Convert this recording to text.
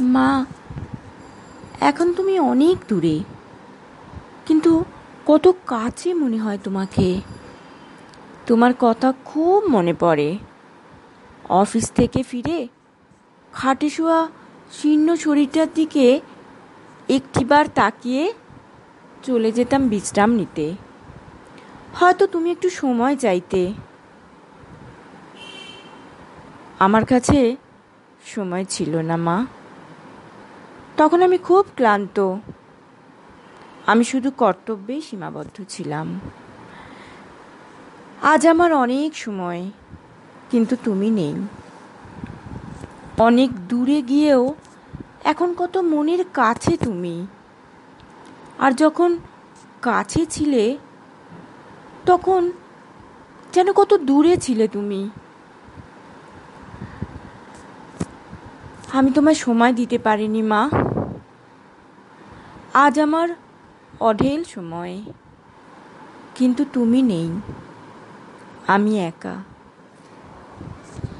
মা, এখন তুমি অনেক দূরে। কিন্তু কত কাছে মনে হয় তোমাকে। তোমার কথা খুব মনে পড়ে। অফিস থেকে ফিরে খাটে শোয়া শীর্ণ শরীরটার দিকে একটিবার তাকিয়ে চলে যেতাম বিশ্রাম নিতে। হয়তো তুমি একটু সময় চাইতে। আমার কাছে সময় ছিল না মা। তখন আমি খুব ক্লান্ত। আমি শুধু কর্তব্যেই সীমাবদ্ধ ছিলাম। আজ আমার অনেক সময়, কিন্তু তুমি নেই। অনেক দূরে গিয়েও এখন কত মনের কাছে তুমি। আর যখন কাছে ছিলে, তখন যেন কত দূরে ছিলে তুমি। আমি তোমায় সময় দিতে পারিনি, মা। আজ আমার অঢেল সময়, কিন্তু তুমি নেই। আমি একা।